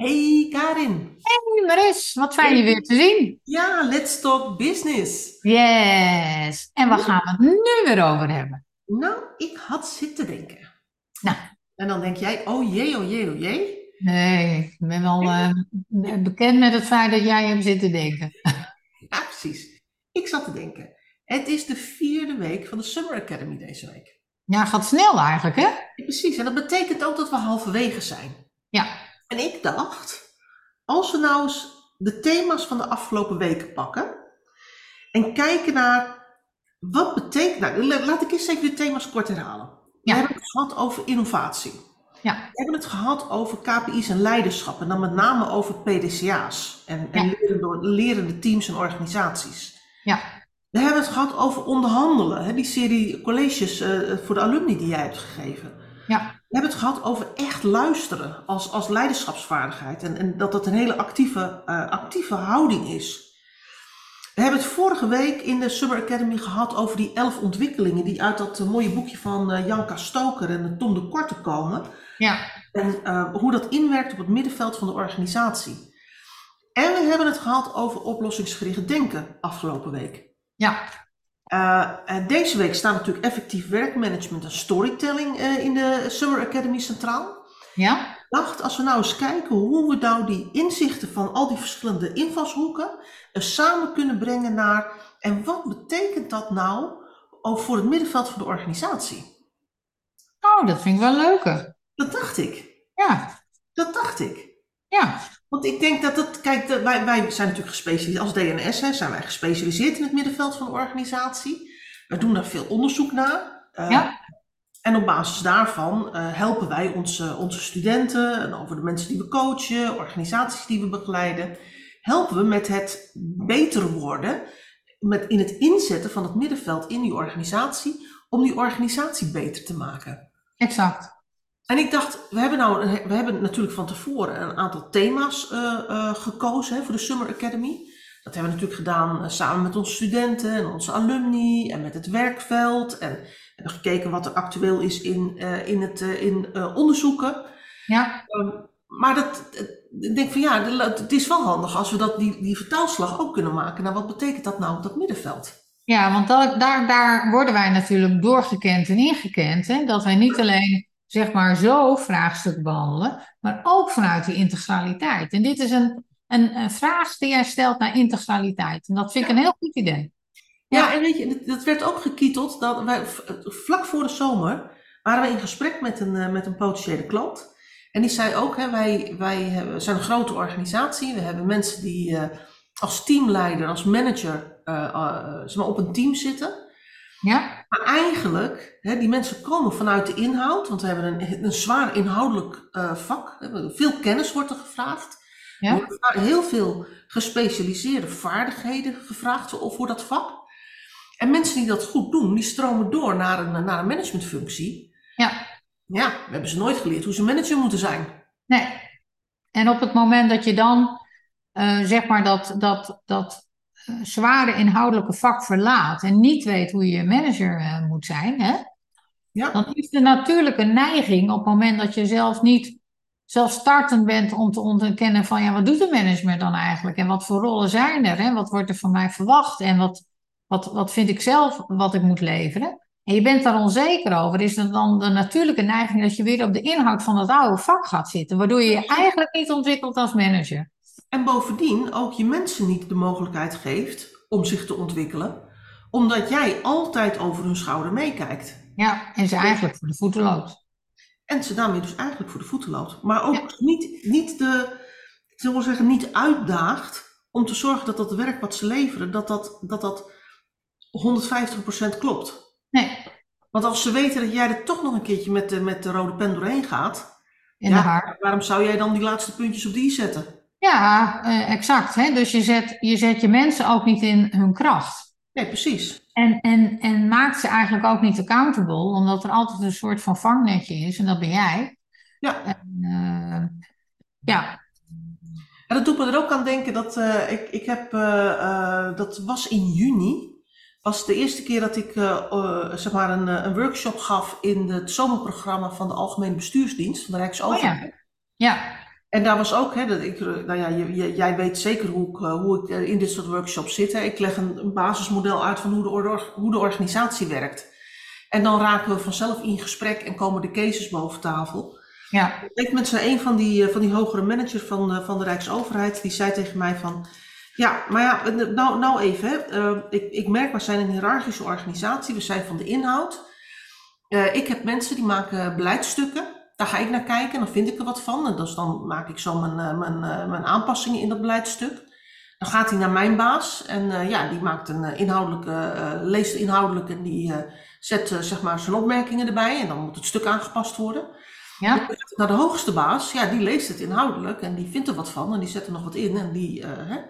Hey Karin. Hey Maris, wat fijn je weer te zien. Ja, let's talk business. Yes. En waar gaan we het nu weer over hebben? Nou, ik had zitten denken. Nou. En dan denk jij, oh jee, oh jee, oh jee. Nee, ik ben wel eh, bekend met het feit dat jij hebt zitten denken. Ja, precies. Ik zat te denken. Het is de vierde week van de Summer Academy deze week. Ja, gaat snel eigenlijk, hè? Ja, precies. En dat betekent ook dat we halverwege zijn. Ja. En ik dacht, als we nou eens de thema's van de afgelopen weken pakken en kijken naar wat betekent. Nou, la- laat ik eens even de thema's kort herhalen. We hebben het gehad over innovatie. Ja. We hebben het gehad over KPI's en leiderschap en dan met name over PDCA's en, en lerende teams en organisaties. Ja. We hebben het gehad over onderhandelen, hè, die serie colleges eh, voor de alumni die jij hebt gegeven. Ja. We hebben het gehad over echt luisteren als, als leiderschapsvaardigheid en, en dat dat een hele actieve, eh, actieve houding is. We hebben het vorige week in de Summer Academy gehad over die elf ontwikkelingen die uit dat eh, mooie boekje van eh, Janka Stoker en Tom de Korte komen. Ja. En hoe dat inwerkt op het middenveld van de organisatie. En we hebben het gehad over oplossingsgericht denken afgelopen week. Ja. Eh, en deze week staan natuurlijk effectief werkmanagement en storytelling eh, in de Summer Academy centraal. Ja. Ik dacht, als we nou eens kijken hoe we nou die inzichten van al die verschillende invalshoeken eh, samen kunnen brengen naar, en wat betekent dat nou ook voor het middenveld van de organisatie? Oh, dat vind ik wel leuker. Dat dacht ik. Ja. Dat dacht ik. Ja. Want ik denk dat dat, kijk, wij, wij zijn natuurlijk gespecialiseerd, als DNS hè, zijn wij gespecialiseerd in het middenveld van de organisatie. We doen daar veel onderzoek naar. Eh, Ja. En op basis daarvan eh, helpen wij onze, onze studenten en over de mensen die we coachen, organisaties die we begeleiden, helpen we met het beter worden, met in het inzetten van het middenveld in die organisatie, om die organisatie beter te maken. Exact. En ik dacht, we hebben, nou, we hebben natuurlijk van tevoren een aantal thema's eh, eh, gekozen hè, voor de Summer Academy. Dat hebben we natuurlijk gedaan eh, samen met onze studenten en onze alumni en met het werkveld. En we hebben gekeken wat er actueel is in, in, het, in onderzoeken. Ja. Ehm, maar dat, ik denk van ja, het is wel handig als we dat, die, die vertaalslag ook kunnen maken. Nou, wat betekent dat nou op dat middenveld? Ja, want dat, daar, daar worden wij natuurlijk doorgekend en ingekend. Hè? Dat wij niet alleen zeg maar zo vraagstukken behandelen, maar ook vanuit die integraliteit. En dit is een, een, een vraag die jij stelt naar integraliteit. En dat vind ik een heel goed idee. Ja, Ja. en weet je, dat- werd ook gekieteld. Dat wij, vlak voor de zomer waren we in gesprek met een, eh, met een potentiële klant. En die zei ook, hè, wij, wij hebben, zijn een grote organisatie. We hebben mensen die eh, als teamleider, als manager eh, zeg maar op een team zitten. Ja? Maar eigenlijk, hè, die mensen komen vanuit de inhoud. Want we hebben een, een zwaar inhoudelijk eh, vak. Veel kennis wordt er gevraagd. Er worden heel veel gespecialiseerde vaardigheden gevraagd voor voor dat vak. En mensen die dat goed doen, die stromen door naar een, naar een managementfunctie. Ja. Ja, we hebben ze nooit geleerd hoe ze manager moeten zijn. Nee. En op het moment dat je dan eh, zeg maar dat, dat, dat zware inhoudelijke vak verlaat en niet weet hoe je manager eh, moet zijn, hè? Ja. Dan is de natuurlijke neiging op het moment dat je zelf niet zelfstartend bent om te onderkennen van ja, wat doet een manager dan eigenlijk? En wat voor rollen zijn er? En wat wordt er van mij verwacht? En wat, wat, wat vind ik zelf wat ik moet leveren? En je bent daar onzeker over, is het dan de natuurlijke neiging dat je weer op de inhoud van het oude vak gaat zitten, waardoor je je eigenlijk niet ontwikkelt als manager. En bovendien ook je mensen niet de mogelijkheid geeft om zich te ontwikkelen, omdat jij altijd over hun schouder meekijkt. Ja, en ze eigenlijk voor de voeten loopt. En ze daarmee dus eigenlijk voor de voeten loopt. Maar ook Ja. niet, niet de, ik zou zeggen, niet uitdaagt om te zorgen dat dat werk wat ze leveren, dat dat, dat, dat 150% klopt. Nee, Want als ze weten dat jij er toch nog een keertje met de, met de rode pen doorheen gaat, in ja, de haar. waarom zou jij dan die laatste puntjes op die zetten? Ja, eh, exact. Hè? Dus je zet, je zet je mensen ook niet in hun kracht. Nee, precies. En, en, en maakt ze eigenlijk ook niet accountable, omdat er altijd een soort van vangnetje is, en dat ben jij. Ja. En, eh, ja, En dat doet me er ook aan denken dat eh, ik, ik heb, dat was in juni, was de eerste keer dat ik zeg maar een, een workshop gaf in het zomerprogramma van de Algemene Bestuursdienst van de oh Rijksoverheid. ja. Ja, En daar was ook, hè, dat ik, nou ja, je, jij weet zeker hoe ik, hoe ik in dit soort workshops zit. Hè. Ik leg een, een basismodel uit van hoe de, hoe de organisatie werkt. En dan raken we vanzelf in gesprek en komen de cases boven tafel. Ja. Ik met een van die, van die hogere managers van, van de Rijksoverheid, die zei tegen mij van, ja, maar ja, nou, nou even, hè. ik, ik merk, we zijn een hiërarchische organisatie, we zijn van de inhoud. ik heb mensen die maken beleidsstukken, daar ga ik naar kijken en dan vind ik er wat van. En dus dan maak ik zo mijn, mijn, mijn aanpassingen in dat beleidstuk. Dan gaat hij naar mijn baas en ja, die maakt een inhoudelijke, leest inhoudelijk en die zet zeg maar zijn opmerkingen erbij en dan moet het stuk aangepast worden. Ja. Naar de hoogste baas, ja, die leest het inhoudelijk en die vindt er wat van en die zet er nog wat in en die, hè.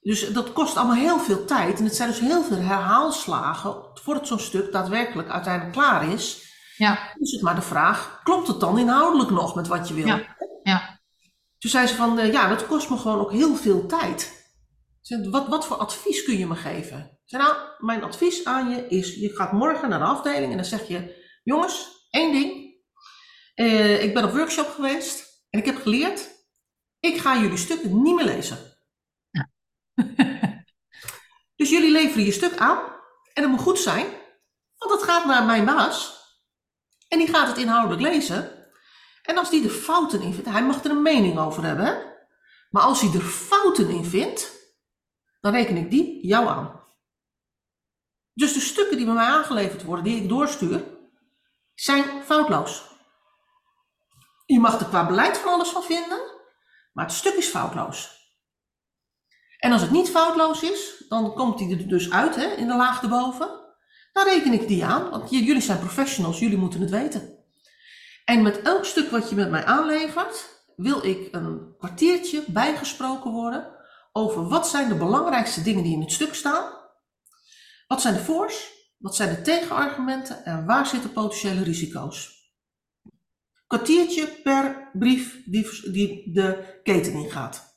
Dus dat kost allemaal heel veel tijd en het zijn dus heel veel herhaalslagen voordat zo'n stuk daadwerkelijk uiteindelijk klaar is. Ja. Dus het maar de vraag, klopt het dan inhoudelijk nog met wat je wil? Ja. ja. Toen zei ze van, ja, dat kost me gewoon ook heel veel tijd. Zei, wat, wat voor advies kun je me geven? Zei, nou, mijn advies aan je is, je gaat morgen naar de afdeling en dan zeg je, jongens, één ding. Eh, ik ben op workshop geweest en ik heb geleerd, ik ga jullie stukken niet meer lezen. Ja. dus jullie leveren je stuk aan en het moet goed zijn, want het gaat naar mijn baas. En die gaat het inhoudelijk lezen. En als die er fouten in vindt, hij mag er een mening over hebben, maar als hij er fouten in vindt, dan reken ik die jou aan. Dus de stukken die bij mij aangeleverd worden, die ik doorstuur, zijn foutloos. Je mag er qua beleid van alles van vinden, maar het stuk is foutloos. En als het niet foutloos is, dan komt die er dus uit hè, in de laag erboven. Dan reken ik die aan, want jullie zijn professionals, jullie moeten het weten. En met elk stuk wat je met mij aanlevert, wil ik een kwartiertje bijgesproken worden over wat zijn de belangrijkste dingen die in het stuk staan. Wat zijn de voor's, wat zijn de tegenargumenten en waar zitten potentiële risico's. Kwartiertje per brief die, die de keten ingaat.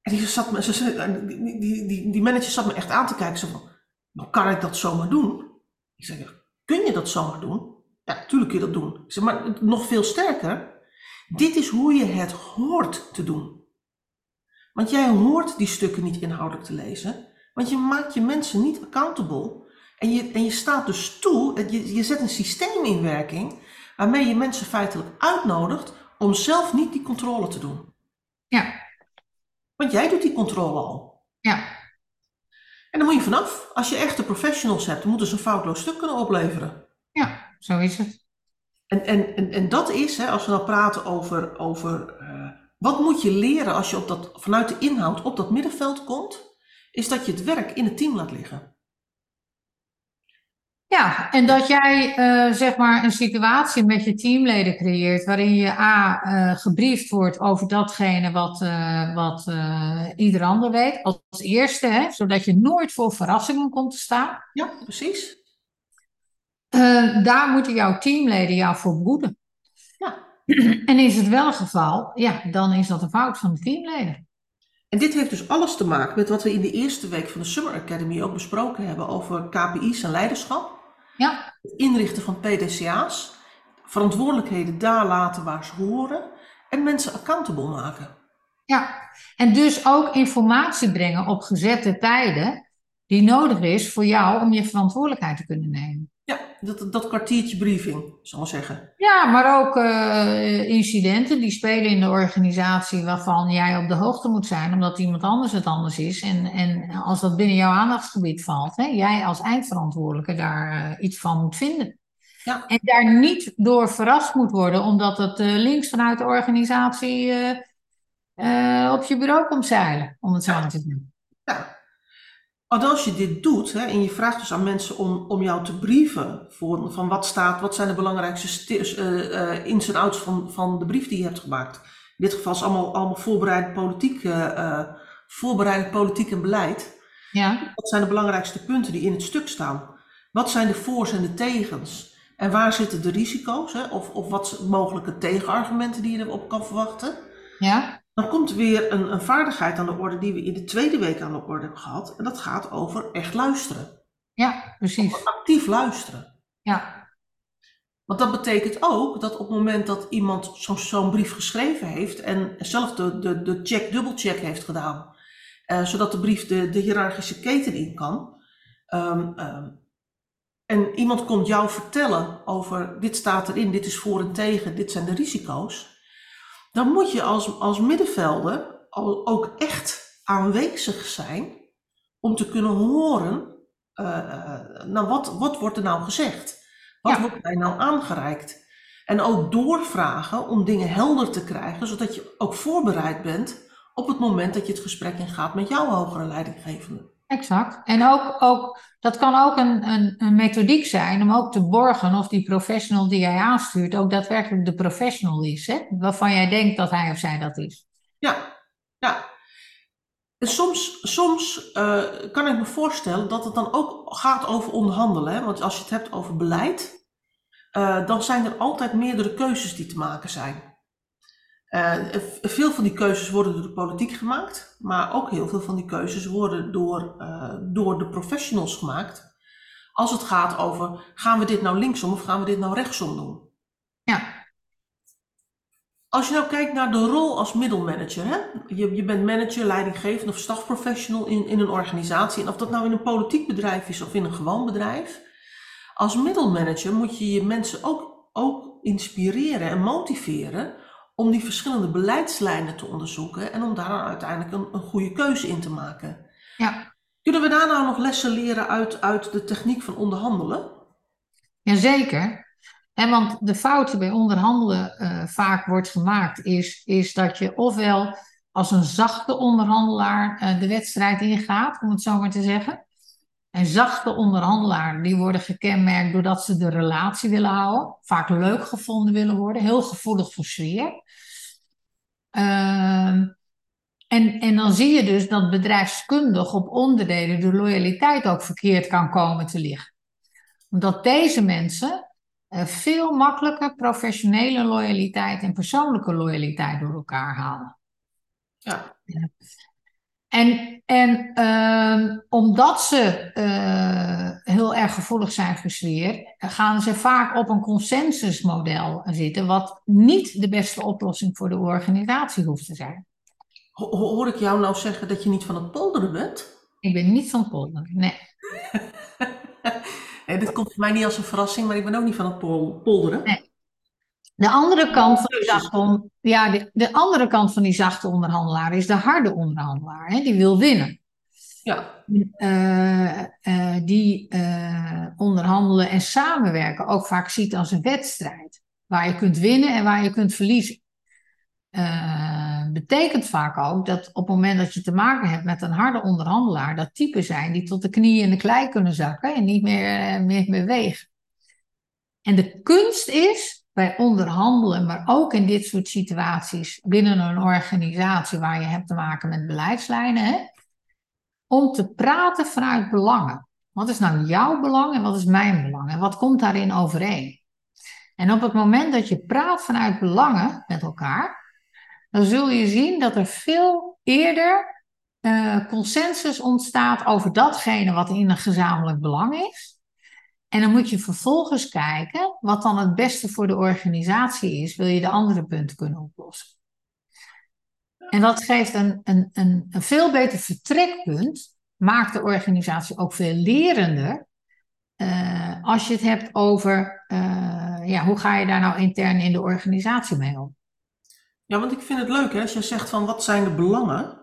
En die, zat me, die, die, die manager zat me echt aan te kijken. Zo van, maar kan ik dat zomaar doen? Ik zeg, kun je dat zomaar doen? Ja, natuurlijk kun je dat doen. Ik zeg, maar nog veel sterker, dit is hoe je het hoort te doen. Want jij hoort die stukken niet inhoudelijk te lezen, want je maakt je mensen niet accountable. En je, en je staat dus toe, je, je zet een systeem in werking waarmee je mensen feitelijk uitnodigt om zelf niet die controle te doen. Ja. Want jij doet die controle al. Ja. En dan moet je vanaf. Als je echte professionals hebt, dan moeten ze een foutloos stuk kunnen opleveren. Ja, zo is het. En, en, en, en dat is, hè, als we nou praten over, over uh, wat moet je leren als je op dat, vanuit de inhoud op dat middenveld komt, is dat je het werk in het team laat liggen. Ja, en dat jij uh, zeg maar een situatie met je teamleden creëert waarin je A uh, gebriefd wordt over datgene wat, uh, wat ieder ander weet als eerste, hè, zodat je nooit voor verrassingen komt te staan. Ja, precies. daar moeten jouw teamleden jou voor behoeden. Ja. En is het wel het geval, ja, dan is dat een fout van de teamleden. En dit heeft dus alles te maken met wat we in de eerste week van de Summer Academy ook besproken hebben over KPI's en leiderschap. Ja. Het inrichten van PDCA's, verantwoordelijkheden daar laten waar ze horen en mensen accountable maken. Ja, en dus ook informatie brengen op gezette tijden die nodig is voor jou om je verantwoordelijkheid te kunnen nemen. Ja, dat, dat kwartiertje briefing, zal ik zeggen. Ja, maar ook uh, incidenten die spelen in de organisatie waarvan jij op de hoogte moet zijn, omdat iemand anders het anders is. En, en als dat binnen jouw aandachtsgebied valt, hè, jij als eindverantwoordelijke daar uh, iets van moet vinden. Ja. En daar niet door verrast moet worden, omdat het uh, links vanuit de organisatie op je bureau komt zeilen, om het zo ja. te doen. Ja, als je dit doet hè, en je vraagt dus aan mensen om, om jou te brieven voor, van wat staat, wat zijn de belangrijkste uh, uh, ins en outs van, van de brief die je hebt gemaakt. In dit geval is allemaal, allemaal voorbereid politiek, uh, voorbereid politiek en beleid. Ja. Wat zijn de belangrijkste punten die in het stuk staan? Wat zijn de voor's en de tegens? En waar zitten de risico's? Hè? Of, of wat mogelijke tegenargumenten die je erop kan verwachten? Ja. Dan komt weer een, een, vaardigheid aan de orde die we in de tweede week aan de orde hebben gehad. En dat gaat over echt luisteren. Ja, precies. Over actief luisteren. Ja. Want dat betekent ook dat op het moment dat iemand zo'n brief geschreven heeft en zelf de, de, de check, dubbelcheck heeft gedaan, uh, zodat de brief de, de hiërarchische keten in kan, um, um, en iemand komt jou vertellen over dit staat erin, dit is voor en tegen, dit zijn de risico's, dan moet je als, als middenvelder ook echt aanwezig zijn om te kunnen horen, uh, nou wat, wat wordt er nou gezegd? Wat wordt mij nou aangereikt? En ook doorvragen om dingen helder te krijgen, zodat je ook voorbereid bent op het moment dat je het gesprek ingaat met jouw hogere leidinggevende. Exact. En ook, ook, dat kan ook een, een, een methodiek zijn om ook te borgen of die professional die jij aanstuurt ook daadwerkelijk de professional is, hè? waarvan jij denkt dat hij of zij dat is. Ja, ja. En soms, soms uh, kan ik me voorstellen dat het dan ook gaat over onderhandelen. Hè? Want als je het hebt over beleid, uh, dan zijn er altijd meerdere keuzes die te maken zijn. Uh, veel van die keuzes worden door de politiek gemaakt, maar ook heel veel van die keuzes worden door, uh, door de professionals gemaakt. Als het gaat over, gaan we dit nou linksom of gaan we dit nou rechtsom doen? Ja. Als je nou kijkt naar de rol als middelmanager, hè? Je, je bent manager, leidinggevende of stafprofessional in, in een organisatie. En of dat nou in een politiek bedrijf is of in een gewoon bedrijf. Als middelmanager moet je je mensen ook, ook inspireren en motiveren om die verschillende beleidslijnen te onderzoeken en om daar dan uiteindelijk een, een goede keuze in te maken. Ja. Kunnen we daar nou nog lessen leren uit, uit de techniek van onderhandelen? Jazeker. En want de fout die bij onderhandelen uh, vaak wordt gemaakt, is, is dat je ofwel als een zachte onderhandelaar uh, de wedstrijd ingaat, om het zo maar te zeggen. En zachte onderhandelaars die worden gekenmerkt doordat ze de relatie willen houden, vaak leuk gevonden willen worden, heel gevoelig voor sfeer. Uh, en, en dan zie je dus dat bedrijfskundig op onderdelen de loyaliteit ook verkeerd kan komen te liggen. Omdat deze mensen uh, veel makkelijker professionele loyaliteit en persoonlijke loyaliteit door elkaar halen. Ja. En, en uh, omdat ze uh, heel erg gevoelig zijn voor sfeer, gaan ze vaak op een consensusmodel zitten, wat niet de beste oplossing voor de organisatie hoeft te zijn. Hoor ik jou nou zeggen dat je niet van het polderen bent? Ik ben niet van het polderen, nee. hey, dit komt voor mij niet als een verrassing, maar ik ben ook niet van het polderen. Nee. De andere kant van die zachte, ja, de, de, andere kant van die zachte onderhandelaar is de harde onderhandelaar. Hè? Die wil winnen. Ja. Uh, uh, die uh, onderhandelen en samenwerken ook vaak ziet als een wedstrijd. Waar je kunt winnen en waar je kunt verliezen. betekent vaak ook dat op het moment dat je te maken hebt met een harde onderhandelaar, dat typen zijn die tot de knieën in de klei kunnen zakken en niet meer, meer bewegen. En de kunst is bij onderhandelen, maar ook in dit soort situaties binnen een organisatie waar je hebt te maken met beleidslijnen, hè, om te praten vanuit belangen. Wat is nou jouw belang en wat is mijn belang en wat komt daarin overeen? En op het moment dat je praat vanuit belangen met elkaar, dan zul je zien dat er veel eerder uh, consensus ontstaat over datgene wat in een gezamenlijk belang is. En dan moet je vervolgens kijken wat dan het beste voor de organisatie is, wil je de andere punten kunnen oplossen. En dat geeft een, een, een, een veel beter vertrekpunt, maakt de organisatie ook veel lerender. Uh, als je het hebt over uh, ja, hoe ga je daar nou intern in de organisatie mee om? Ja, want ik vind het leuk hè, als je zegt van wat zijn de belangen.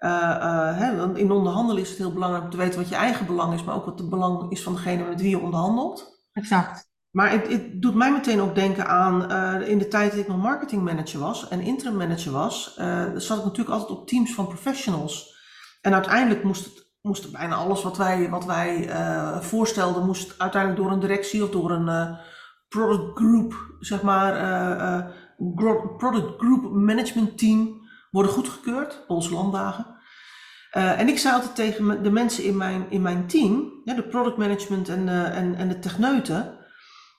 Uh, hè, in onderhandelen is het heel belangrijk om te weten wat je eigen belang is, maar ook wat het belang is van degene met wie je onderhandelt. Exact. Maar het, het doet mij meteen ook denken aan uh, in de tijd dat ik nog marketingmanager was en interim manager was, zat ik natuurlijk altijd op teams van professionals. En uiteindelijk moest, het, moest bijna alles wat wij, wat wij voorstelden, moest uiteindelijk door een directie of door een product group, zeg maar, product group management team worden goedgekeurd, Poolse landdagen. Uh, en ik zei altijd tegen de mensen in mijn, in mijn team, ja, de product management en, uh, en, en de techneuten,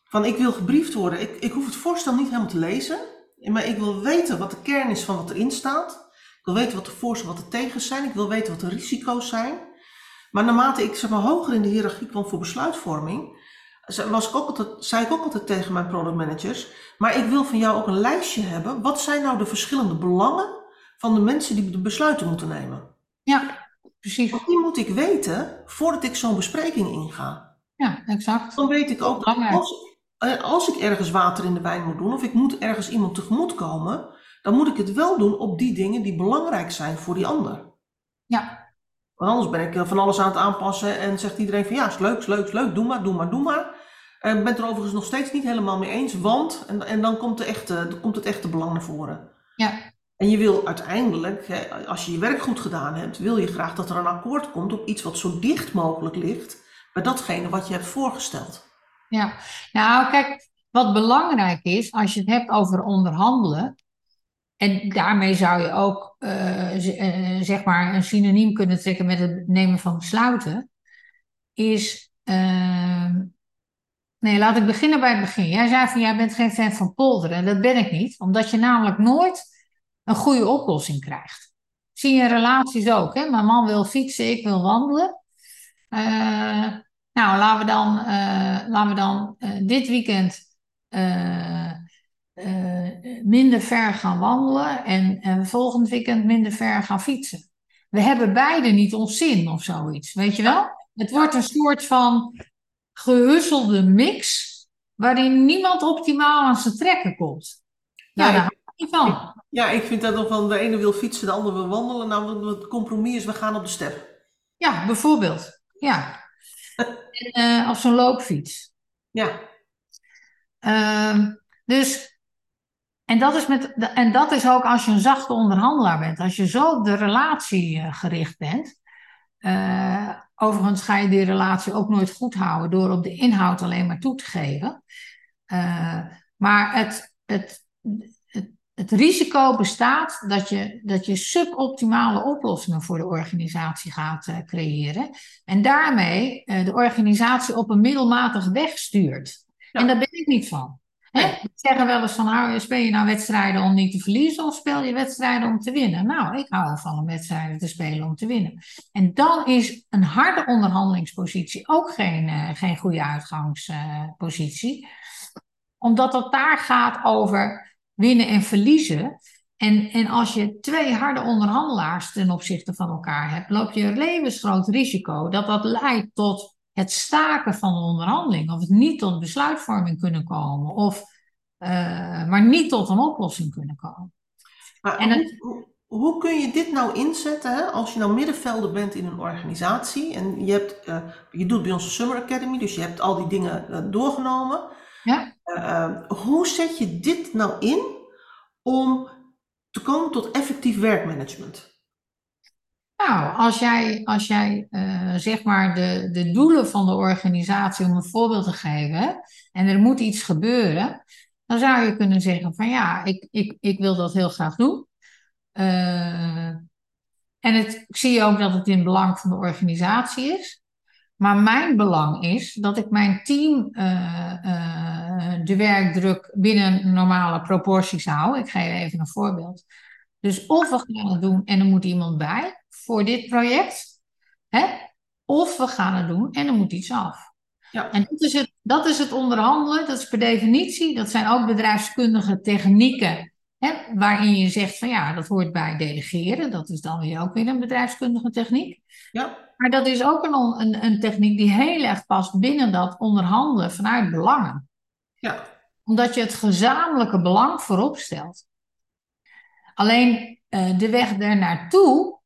van ik wil gebriefd worden. Ik, ik hoef het voorstel niet helemaal te lezen, maar ik wil weten wat de kern is van wat erin staat. Ik wil weten wat de voor's en wat de tegens zijn. Ik wil weten wat de risico's zijn. Maar naarmate ik zeg maar, hoger in de hiërarchie kwam voor besluitvorming, was ik ook altijd, zei ik ook altijd tegen mijn product managers, maar ik wil van jou ook een lijstje hebben. Wat zijn nou de verschillende belangen van de mensen die de besluiten moeten nemen? Ja, precies. Want die moet ik weten voordat ik zo'n bespreking inga. Ja, exact. Dan weet ik ook dat als, eh, als ik ergens water in de wijn moet doen of ik moet ergens iemand tegemoet komen, dan moet ik het wel doen op die dingen die belangrijk zijn voor die ander. Ja. Want anders ben ik eh, van alles aan het aanpassen en zegt iedereen van ja, is leuk, is leuk, is leuk, doe maar, doe maar, doe maar. Ik ben het er overigens nog steeds niet helemaal mee eens, want, en, en dan komt, de echte, dan komt het echte belang naar voren. Ja. En je wil uiteindelijk, als je je werk goed gedaan hebt, wil je graag dat er een akkoord komt op iets wat zo dicht mogelijk ligt bij datgene wat je hebt voorgesteld. Ja, nou kijk, wat belangrijk is als je het hebt over onderhandelen, en daarmee zou je ook uh, zeg maar een synoniem kunnen trekken met het nemen van besluiten, is. Uh, nee, laat ik beginnen bij het begin. Jij zei van jij bent geen fan van polderen. En dat ben ik niet, omdat je namelijk nooit een goede oplossing krijgt. Zie je in relaties ook. Hè? Mijn man wil fietsen, ik wil wandelen. Uh, nou, laten we dan, laten we dan dit weekend minder ver gaan wandelen en, en volgend weekend minder ver gaan fietsen. We hebben beide niet ons zin of zoiets, weet je wel? Het wordt een soort van gehusselde mix waarin niemand optimaal aan zijn trekken komt. Ja, van. Ja, ik vind dat nog van de ene wil fietsen, de andere wil wandelen. Nou, het compromis is, we gaan op de step. Ja, bijvoorbeeld. Ja. en, uh, of zo'n loopfiets. Ja. Uh, dus en dat, is met, en dat is ook als je een zachte onderhandelaar bent. Als je zo op de relatie uh, gericht bent. Uh, overigens ga je die relatie ook nooit goed houden door op de inhoud alleen maar toe te geven. Maar het, het, het, risico bestaat dat je, dat je suboptimale oplossingen voor de organisatie gaat creëren. En daarmee de organisatie op een middelmatig weg stuurt. Ja. En daar ben ik niet van. Hè? zeggen wel eens van, nou, speel je nou wedstrijden om niet te verliezen of speel je wedstrijden om te winnen? Nou, ik hou ervan om wedstrijden te spelen om te winnen. En dan is een harde onderhandelingspositie ook geen, uh, geen goede uitgangspositie. Omdat het daar gaat over winnen en verliezen. En, en als je twee harde onderhandelaars ten opzichte van elkaar hebt, loop je een levensgroot risico dat dat leidt tot het staken van de onderhandeling, of het niet tot besluitvorming kunnen komen, of uh, maar niet tot een oplossing kunnen komen. Maar en hoe, hoe, hoe, kun je dit nou inzetten hè? als je nou middenvelder bent in een organisatie en je, hebt, uh, je doet bij onze Summer Academy, dus je hebt al die dingen uh, doorgenomen. Ja? Hoe zet je dit nou in om te komen tot effectief werkmanagement? Nou, als jij, als jij uh, zeg maar de, de doelen van de organisatie, om een voorbeeld te geven, en er moet iets gebeuren, dan zou je kunnen zeggen van ja, ik, ik, ik wil dat heel graag doen. Uh, en het, ik zie ook dat het in belang van de organisatie is. Maar mijn belang is dat ik mijn team uh, de werkdruk binnen normale proporties hou. Ik geef even een voorbeeld. Dus of we gaan het doen en er moet iemand bij, voor dit project. Hè? Of we gaan het doen en er moet iets af. Ja. En dat is, het, dat is het onderhandelen, dat is per definitie, dat zijn ook bedrijfskundige technieken. Waarin je zegt van ja, dat hoort bij delegeren. Dat is dan weer ook weer een bedrijfskundige techniek. Ja. Maar dat is ook een, een, een techniek die heel erg past binnen dat onderhandelen vanuit belangen. Ja. Omdat je het gezamenlijke belang voorop stelt. Alleen uh, de weg er naartoe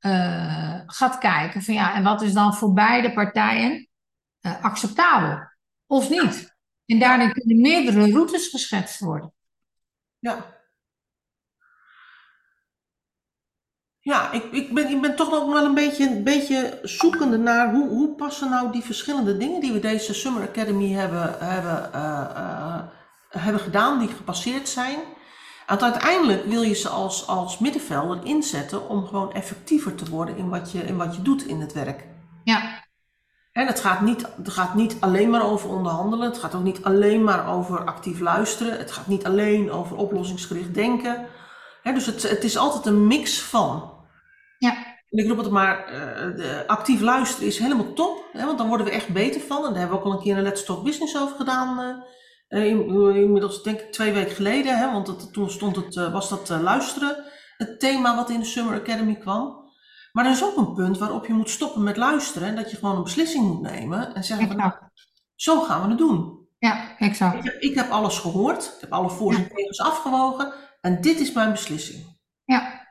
uh, gaat kijken van ja, en wat is dan voor beide partijen uh, acceptabel of niet? En daarin kunnen meerdere routes geschetst worden. Ja. Ja, ik, ik, ben, ik ben toch nog wel een beetje, een beetje zoekende naar hoe, hoe passen nou die verschillende dingen die we deze Summer Academy hebben, hebben, uh, hebben gedaan, die gepasseerd zijn, want uiteindelijk wil je ze als, als middenvelder inzetten om gewoon effectiever te worden in wat je, in wat je doet in het werk. Ja. En het gaat, niet, het gaat niet alleen maar over onderhandelen. Het gaat ook niet alleen maar over actief luisteren. Het gaat niet alleen over oplossingsgericht denken. dus het, het is altijd een mix van. Ja. En ik roep het maar, uh, de actief luisteren is helemaal top, hè, want dan worden we echt beter van. En daar hebben we ook al een keer een Let's Talk Business over gedaan. Uh, inmiddels denk ik twee weken geleden, hè, want toen stond het, was dat luisteren het thema wat in de Summer Academy kwam. Maar er is ook een punt waarop je moet stoppen met luisteren en dat je gewoon een beslissing moet nemen en zeggen van, nou, zo gaan we het doen. Ja, exact. Ik heb, ik heb alles gehoord, ik heb alle voor- en tegens afgewogen en dit is mijn beslissing. Ja.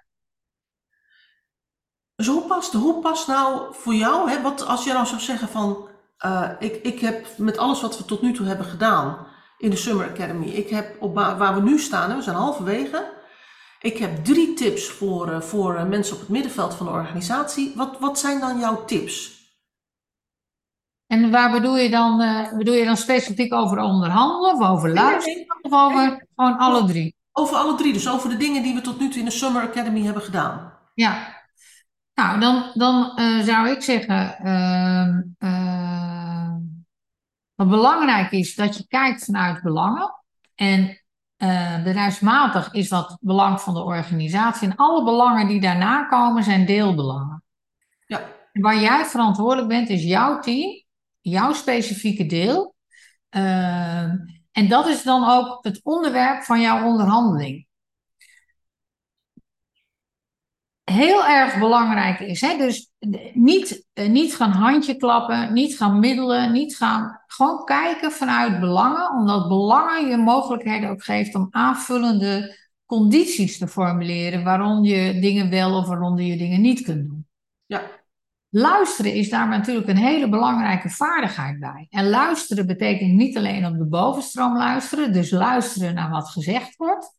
Dus hoe past, hoe past nou voor jou, hè, wat, als je nou zou zeggen van, uh, ik, ik heb met alles wat we tot nu toe hebben gedaan in de Summer Academy, ik heb op waar we nu staan, hè, we zijn halverwege, ik heb drie tips voor, uh, voor uh, mensen op het middenveld van de organisatie. Wat, wat zijn dan jouw tips? En waar bedoel je dan, uh, bedoel je dan specifiek over onderhandelen of over luisteren of over gewoon alle drie? Over alle drie, dus over de dingen die we tot nu toe in de Summer Academy hebben gedaan. Ja, nou dan, dan uh, zou ik zeggen, uh, wat belangrijk is dat je kijkt vanuit belangen. En bedrijfsmatig is wat belang van de organisatie. En alle belangen die daarna komen zijn deelbelangen. Ja. Waar jij verantwoordelijk bent, is jouw team jouw specifieke deel. Uh, en dat is dan ook het onderwerp van jouw onderhandeling. Heel erg belangrijk is, hè? dus niet, uh, niet gaan handje klappen, niet gaan middelen, niet gaan. Gewoon kijken vanuit belangen, omdat belangen je mogelijkheden ook geeft om aanvullende condities te formuleren waarom je dingen wel of waarom je dingen niet kunt doen. Ja. Luisteren is daar natuurlijk een hele belangrijke vaardigheid bij. En luisteren betekent niet alleen op de bovenstroom luisteren, dus luisteren naar wat gezegd wordt,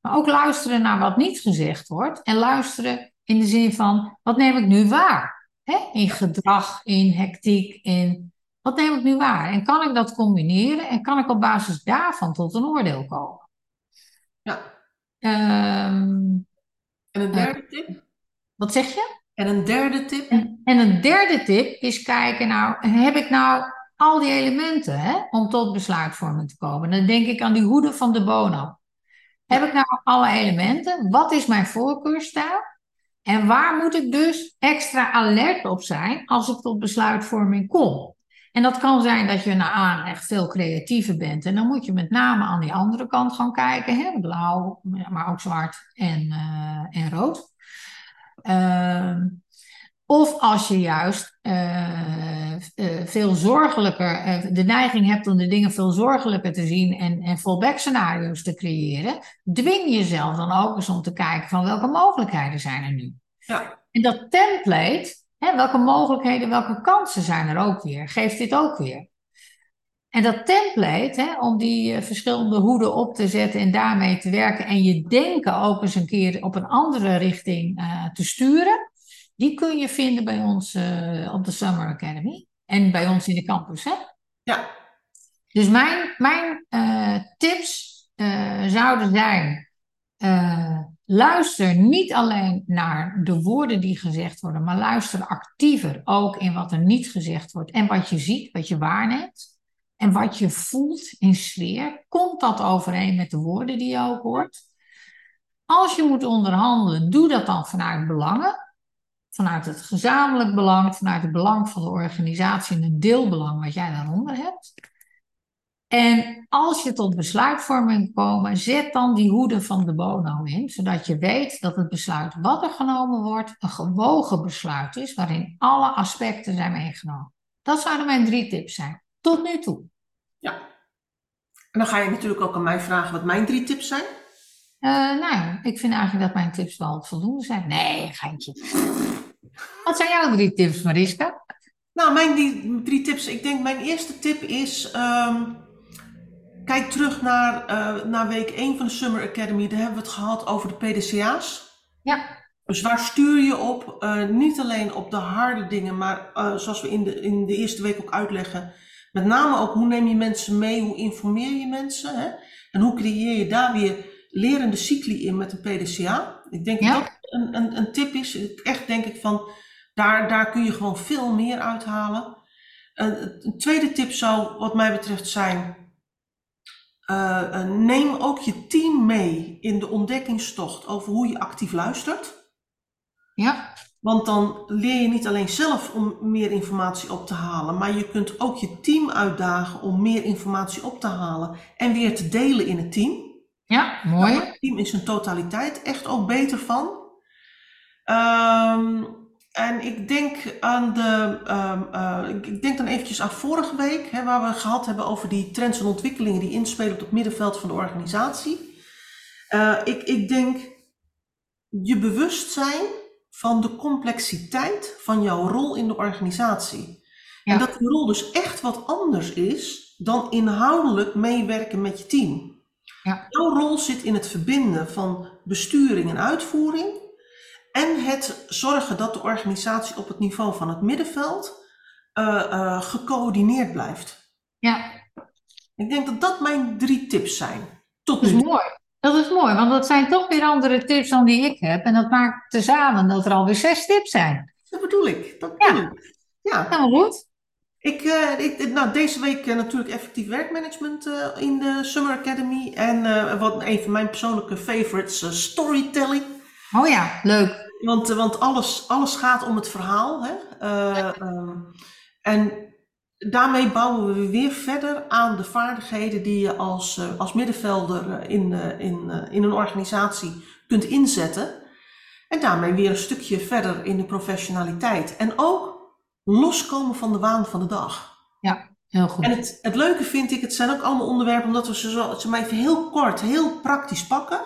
maar ook luisteren naar wat niet gezegd wordt. En luisteren in de zin van, wat neem ik nu waar? Hè? In gedrag, in hectiek, in wat neem ik nu waar? En kan ik dat combineren en kan ik op basis daarvan tot een oordeel komen? Ja. Um, en een derde tip? Wat zeg je? En een derde tip? En, en een derde tip is kijken, nou, heb ik nou al die elementen hè, om tot besluitvorming te komen? Dan denk ik aan die hoede van de bono. Heb ik nou alle elementen? Wat is mijn voorkeurstijl? En waar moet ik dus extra alert op zijn als ik tot besluitvorming kom? En dat kan zijn dat je naar aan echt veel creatiever bent. En dan moet je met name aan die andere kant gaan kijken. Hè? Blauw, maar ook zwart en, uh, en rood. Uh, of als je juist uh, veel zorgelijker, uh, de neiging hebt om de dingen veel zorgelijker te zien en, en fallback scenario's te creëren, dwing jezelf dan ook eens om te kijken van welke mogelijkheden zijn er nu. Ja. En dat template, hè, welke mogelijkheden, welke kansen zijn er ook weer, geeft dit ook weer. En dat template, hè, om die verschillende hoeden op te zetten en daarmee te werken en je denken ook eens een keer op een andere richting te sturen, die kun je vinden bij ons uh, op de Summer Academy. En bij ons in de campus, hè? Ja. Dus mijn, mijn uh, tips uh, zouden zijn... luister niet alleen naar de woorden die gezegd worden... maar luister actiever ook in wat er niet gezegd wordt... en wat je ziet, wat je waarneemt... en wat je voelt in sfeer. Komt dat overeen met de woorden die je ook hoort? Als je moet onderhandelen, doe dat dan vanuit belangen vanuit het gezamenlijk belang, vanuit het belang van de organisatie en het deelbelang wat jij daaronder hebt. En als je tot besluitvorming komt, zet dan die hoede van de bono in, zodat je weet dat het besluit wat er genomen wordt een gewogen besluit is, waarin alle aspecten zijn meegenomen. Dat zouden mijn drie tips zijn, tot nu toe. Ja. En dan ga je natuurlijk ook aan mij vragen wat mijn drie tips zijn. Uh, nou, ik vind eigenlijk dat mijn tips wel voldoende zijn. Nee, geintje. Wat zijn jouw drie tips, Mariska? Nou, mijn die, drie tips. Ik denk mijn eerste tip is. Um, kijk terug naar, uh, naar week 1 van de Summer Academy. Daar hebben we het gehad over de PDCA's. Ja. Dus waar stuur je op? Uh, niet alleen op de harde dingen, maar uh, zoals we in de, in de eerste week ook uitleggen. Met name ook hoe neem je mensen mee, hoe informeer je mensen. Hè? En hoe creëer je daar weer lerende cycli in met een PDCA. Ik denk Ja. dat dat een, een, een tip is. Echt denk ik van, daar, daar kun je gewoon veel meer uithalen. Een, een tweede tip zou wat mij betreft zijn, uh, uh, neem ook je team mee in de ontdekkingstocht over hoe je actief luistert. Ja. Want dan leer je niet alleen zelf om meer informatie op te halen, maar je kunt ook je team uitdagen om meer informatie op te halen en weer te delen in het team. Ja, mooi. Het team is een totaliteit echt ook beter van. Ehm, en ik denk aan de, ehm, eh, ik denk dan eventjes aan vorige week, hè, waar we gehad hebben over die trends en ontwikkelingen die inspelen op het middenveld van de organisatie. Eh, ik, ik denk je bewustzijn van de complexiteit van jouw rol in de organisatie. Ja. En dat die rol dus echt wat anders is dan inhoudelijk meewerken met je team. Ja. Jouw rol zit in het verbinden van besturing en uitvoering en het zorgen dat de organisatie op het niveau van het middenveld eh, eh, gecoördineerd blijft. Ja, Ik denk dat dat mijn drie tips zijn. Tot dat is nu mooi. Dat is mooi, want dat zijn toch weer andere tips dan die ik heb. En dat maakt tezamen dat er alweer zes tips zijn. Dat bedoel ik. Dat Ja. bedoel ik. Ja. Helemaal goed. Ik, eh, ik, nou, deze week natuurlijk effectief werkmanagement in de Summer Academy. En wat een van mijn persoonlijke favorites, storytelling. Oh ja, leuk. Want, want alles, alles gaat om het verhaal. Hè? Eh, ehm, en daarmee bouwen we weer verder aan de vaardigheden die je als, eh, als middenvelder eh, in, in, in een organisatie kunt inzetten. En daarmee weer een stukje verder in de professionaliteit. En ook loskomen van de waan van de dag. Heel goed. En het, het leuke vind ik, het zijn ook allemaal onderwerpen, omdat we ze, zo, ze maar even heel kort, heel praktisch pakken.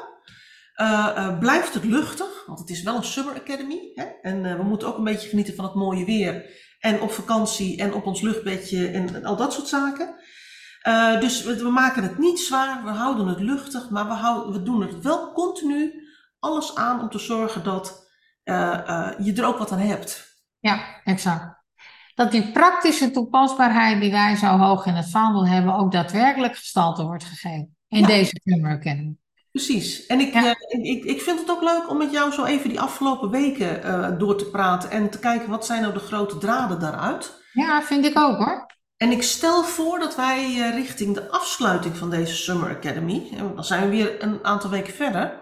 Eh, eh, blijft het luchtig, want het is wel een Summer Academy. Hè? En eh, we moeten ook een beetje genieten van het mooie weer. En op vakantie en op ons luchtbedje en, en al dat soort zaken. Dus we, we maken het niet zwaar, we houden het luchtig, maar we, houden, we doen er wel continu alles aan om te zorgen dat je er ook wat aan hebt. Ja, exact. Dat die praktische toepasbaarheid die wij zo hoog in het vaandel hebben, ook daadwerkelijk gestalte wordt gegeven in Ja. deze Summer Academy. Precies. En ik, Ja. eh, ik, ik vind het ook leuk om met jou zo even die afgelopen weken eh, door te praten en te kijken wat zijn nou de grote draden daaruit. Ja, vind ik ook hoor. En ik stel voor dat wij eh, richting de afsluiting van deze Summer Academy, en dan zijn we weer een aantal weken verder,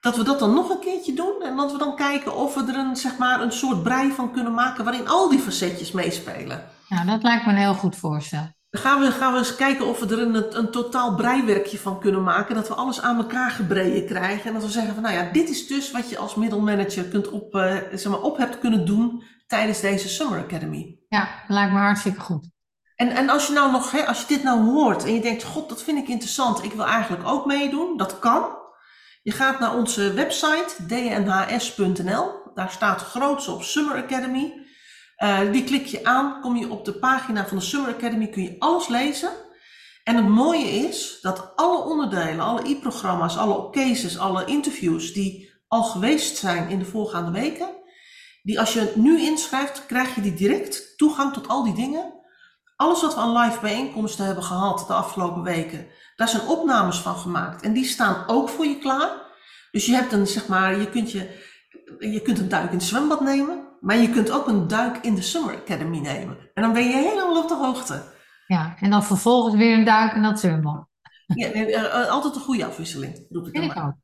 dat we dat dan nog een keertje doen en dat we dan kijken of we er een, zeg maar, een soort brei van kunnen maken waarin al die facetjes meespelen. Nou, dat lijkt me een heel goed voorstel. Dan gaan we, gaan we eens kijken of we er een, een totaal breiwerkje van kunnen maken. Dat we alles aan elkaar gebreien krijgen. En dat we zeggen van nou ja, dit is dus wat je als middelmanager kunt op, eh, zeg maar, op hebt kunnen doen tijdens deze Summer Academy. Ja, dat lijkt me hartstikke goed. En, en als je nou nog, hè, als je dit nou hoort en je denkt, god, dat vind ik interessant, ik wil eigenlijk ook meedoen, dat kan. Je gaat naar onze website, dnhs.nl. Daar staat groots op Summer Academy. Eh, die klik je aan, kom je op de pagina van de Summer Academy, kun je alles lezen. En het mooie is dat alle onderdelen, alle e-programma's, alle cases, alle interviews die al geweest zijn in de voorgaande weken, die als je nu inschrijft, krijg je die direct toegang tot al die dingen. Alles wat we aan live bijeenkomsten hebben gehad de afgelopen weken, daar zijn opnames van gemaakt. En die staan ook voor je klaar. Dus je hebt een, zeg maar, je kunt, je, je kunt een duik in het zwembad nemen, maar je kunt ook een duik in de Summer Academy nemen. En dan ben je helemaal op de hoogte. Ja, en dan vervolgens weer een duik in dat zwembad. Ja, eh, altijd een goede afwisseling, roep ik dan ik maar. ook.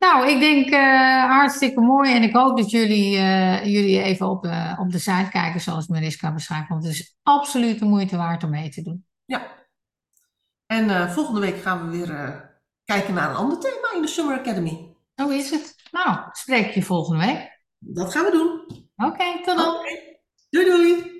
Nou, ik denk eh, hartstikke mooi en ik hoop dat jullie, eh, jullie even op, eh, op de site kijken zoals Mariska beschrijft, want het is absoluut de moeite waard om mee te doen. Ja. En volgende week gaan we weer kijken naar een ander thema in de Summer Academy. Zo is het. Nou, spreek je volgende week. Dat gaan we doen. Oké, tot dan. Doei doei!